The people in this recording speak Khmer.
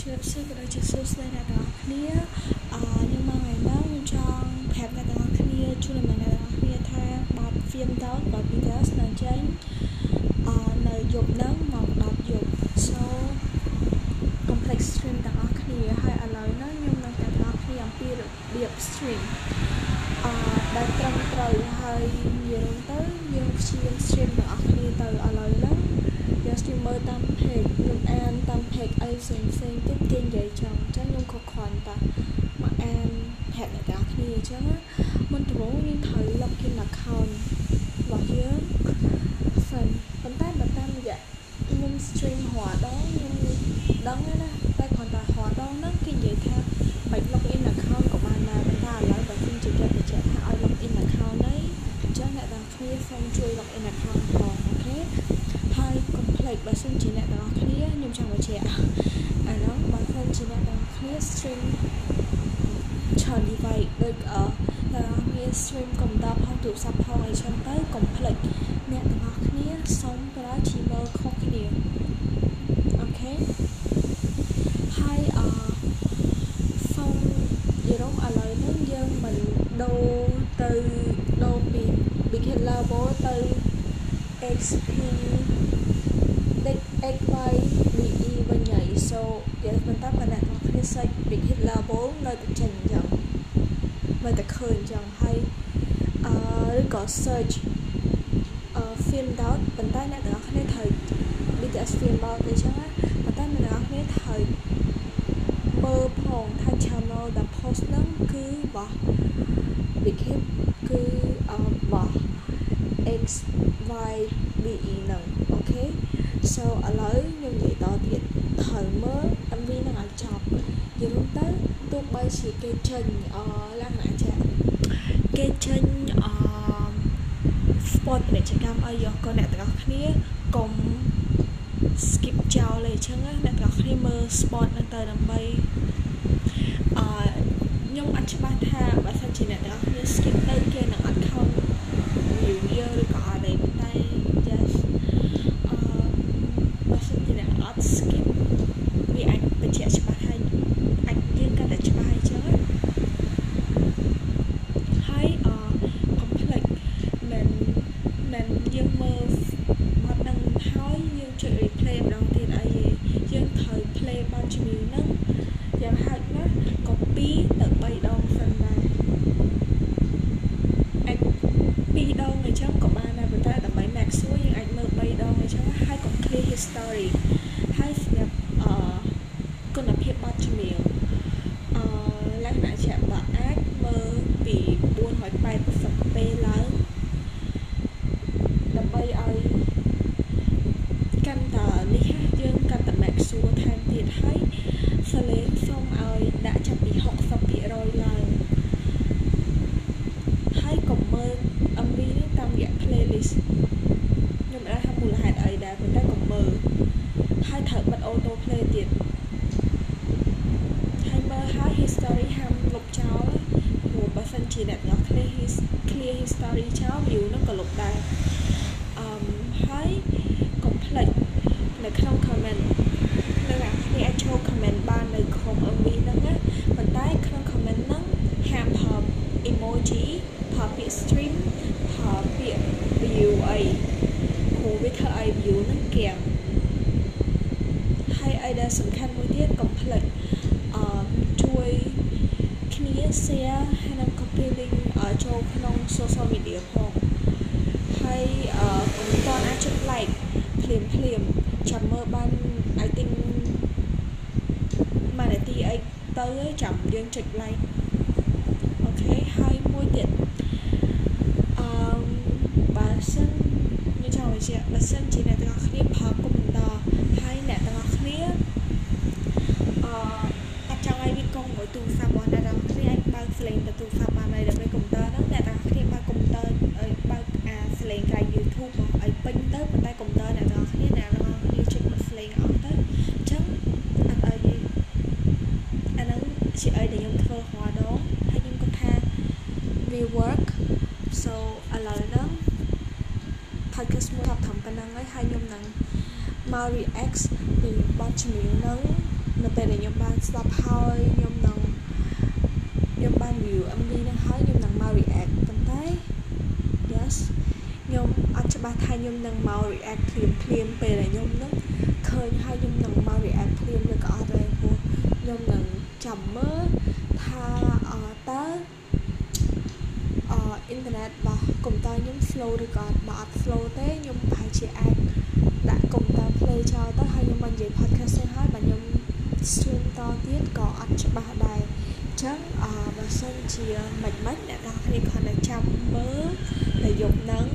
ជ្រាបសួរក៏ដូចជាសួស្តីអ្នកទាំងអស់គ្នាអឺខ្ញុំមកថ្ងៃនេះខ្ញុំចង់ប្រាប់អ្នកទាំងអស់គ្នាជូនដំណឹងអ្នកទាំងអស់គ្នាថាបាត់ film down បាត់ videos នៅចេញអឺនៅយប់ហ្នឹងមក10យប់ so complex stream ទាំងអស់គ្នាហើយឥឡូវហ្នឹងខ្ញុំនឹងតែទាំងអស់គ្នាអំពីរបៀប stream អឺដែលត្រឹមត្រូវហើយនិយាយទៅយើងព្យាយាម stream ទាំងអស់គ្នាទៅឥឡូវហ្នឹងយើង stream មើលតាម page ខ្ញុំអានតាម page អីផ្សេងផ្សេងទៀតគេនិយាយចឹងអញ្ចឹងខ្ញុំខកខានតាមកអាន page អ្នកទាំងគ្នាអញ្ចឹងមុនដំបូងយើងត្រូវ login account របស់យើងសិនប៉ុន្តែបើតាមរយៈខ្ញុំ stream រាល់ដងខ្ញុំដឹងណាតែគ្រាន់តែរាល់ដងហ្នឹងគេនិយាយថាបាច់ login account ក៏បានដែរប៉ុន្តែឥឡូវបើខ្ញុំជិះគេបញ្ជាក់ថាឲ្យ login account ហ្នឹងអញ្ចឹងអ្នកទាំងគ្នាសូមជួយ login account ផងអូខេហើយកុំ ភ្លេចបើសិនជាអ្នកទាំងអស់គ្នាខ្ញុំចង់បញ្ជាក់អាហ្នឹងបើសិនជាអ្នកទាំងគ្នា stream ច្រើន device ដូចអឺអ្នកទាំងគ្នា stream កុំព្យូទ័រផងទូរស័ព្ទផងអីចឹងទៅកុំភ្លេចអ្នកទាំងអស់គ្នាសូមប្រើ Gmail ខុសគ្នាអូខេហើយអឺសូមយល់ឥឡូវនេះយើងមិនដូរទៅដូរពី beginner level ទៅ XP ដេក XY BE វិញហើយ so យើងមិនតាប៉ុណ្ណេះបងគ្នា search big hit level នៅតែចេញអញ្ចឹងនៅតែឃើញអញ្ចឹងហើយអឺឬក៏ search អឺ film down ប៉ុន្តែអ្នកទាំងអស់គ្នាត្រូវ BTS film down អញ្ចឹងណាប៉ុន្តែអ្នកទាំងអស់គ្នាត្រូវមើលផងថា channel ដែល post ហ្នឹងគឺរបស់ big hit គឺអឺរបស់ XY BE ហ្នឹងអូខេ so ឥឡូវខ្ញុំនិយាយតទៀតត្រូវមើល MV ហ្នឹងឲ្យចប់យល់ទៅទោះបីជាគេចេញអលក្ខណៈចាគេចេញអ sport ពាណិជ្ជកម្មអីយកក៏អ្នកទាំងអស់គ្នាកុំ skip ចោលទេអញ្ចឹងអ្នកទាំងអស់គ្នាមើល sport ហ្នឹងទៅដើម្បីអឺខ្ញុំអត់ច្បាស់ថាបើសិនជាអ្នកទាំងអស់គ្នា skip ទៅគេនឹងអត់ count view យើងឬក៏អត់ទេប៉ុន្តែ just អឺបើសិនជាអ្នកអត់ skip វាអាចបញ្ជាក់ច្បាស់ហើយអាចយើងកាន់តែច្បាស់អញ្ចឹងហើយអឺ complex មិនមិនយើងមើលបាត់នឹងហើយយើងចុច replay ម្ដងទៀតអីយើងត្រូវ play បាត់ជំនឿហ្នឹងយ៉ាងហោចណាស់ក៏2ទៅ3ដងសិនដែរអាច2ដងអញ្ចឹងក៏បានដែរប៉ុន្តែដើម្បី max សួរយើងអាចមើល3ដងអញ្ចឹងហើយក៏ clear history ហើយសម្រាប់អឺគុណភាពបទចម្រៀងអឺលក្ខណៈជាបើអាចមើលពី480ពេលឡើងដើម្បីឲ្យកាន់តែនេះយើងកាន់តែ max សួរថែមទៀតហើយសលេងសូមឲ្យដាក់ចាប់ពី60%ឡើងហើយកុំមើល MV នេះតាមរយៈ playlist ខ្ញុំមិនដឹងថាមូលហេតុអីដែរប៉ុន្តែកុំមើលហើយត្រូវបិទ auto play ទៀតហើយមើលហើយ history ហាមលុបចោលព្រោះបើសិនជាអ្នកទាំងអស់គ្នា clear history ចោល view នឹងក៏លុបដែរអឺហើយកុំភ្លេចនៅក្នុង comment នៅអ្នកគ្នាអាចចូល comment បាននៅក្នុង MV ហ្នឹងណាប៉ុន្តែក្នុង comment ហ្នឹងហាមថត emoji ថតពាក្យ stream ថតពាក្យ view អីព្រោះវាធ្វើឲ្យ view ហ្នឹងកៀងហើយ អីដែលសំខាន់មួយទៀតកុំភ្លេចអឺជួយគ្នា share ហើយនិង copy link ចូលក្នុង social media ផងហើយអឺកុំតន់អាចចុច like ភ្លាមភ្លាមចាំមើលបាន I think មួយនាទីអីទៅចាំយើងចុច like អូខេហើយមួយទៀតអឺបើសិនខ្ញុំចង់បញ្ជាក់បើសិនជាអ្នកទាំងអស់គ្នាប្រើកុំព្យូទ័រហើយអ្នកទាំងអស់គ្នាអឺអត់ចង់ឲ្យវាកង់មួយទូរស័ព្ទរបស់អ្នកទាំងអស់គ្នាអាចបើក sling ទៅទូរស័ព្ទបានហើយដើម្បីកុំព្យូទ័រហ្នឹងអ្នកទាំងអស់គ្នាបើកកុំព្យូទ័រឲ្យបើកអា sling ក្រៅ YouTube មកឲ្យពេញទៅប៉ុន្តែកុំព្យូទ័រអ្នកទាំងអស់គ្នាអ្នកទាំងអស់គ្នាជិះមក sling អស់ទៅអញ្ចឹងអត់ឲ្យយើងអាហ្នឹងជាអីដែលខ្ញុំធ្វើរាល់ដងហើយខ្ញុំគិតថា we work so ឥឡូវហ្នឹង podcast មួយថាត្រឹមប៉ុណ្្នឹងហើយហើយខ្ញុំនឹងមក react ពីបទចម្រៀងហ្នឹងនៅពេលដែលខ្ញុំស្ដាប់ហើយខ្ញុំនឹងខ្ញុំបាន view MV ហ្នឹងហើយខ្ញុំនឹងមក react ប៉ុន្តែ yes ខ្ញុំអត់ច្បាស់ថាខ្ញុំនឹងមក react ភ្លាមភ្លាមពេលដែលខ្ញុំនឹងឃើញហើយខ្ញុំនឹងមក react ភ្លាមឬក៏អត់ទេព្រោះខ្ញុំនឹងចាំមើលថាតើអឺអ៊ីនធឺណិតរបស់កុំព្យូទ័រខ្ញុំ slow ឬក៏អត់បើអត់ slow ទេខ្ញុំប្រហែលជាអាចដាក់កុំព្យូទ័រ play ចោលទៅហើយខ្ញុំមកនិយាយ podcast ទៅហើយបើខ្ញុំ stream តទៀតក៏អត់ច្បាស់ដែរអញ្ចឹងអឺបើសិនជាមិនមិនអ្នកនរគ្នាគ្រាន់តែចាំមើលតែយប់ហ្នឹង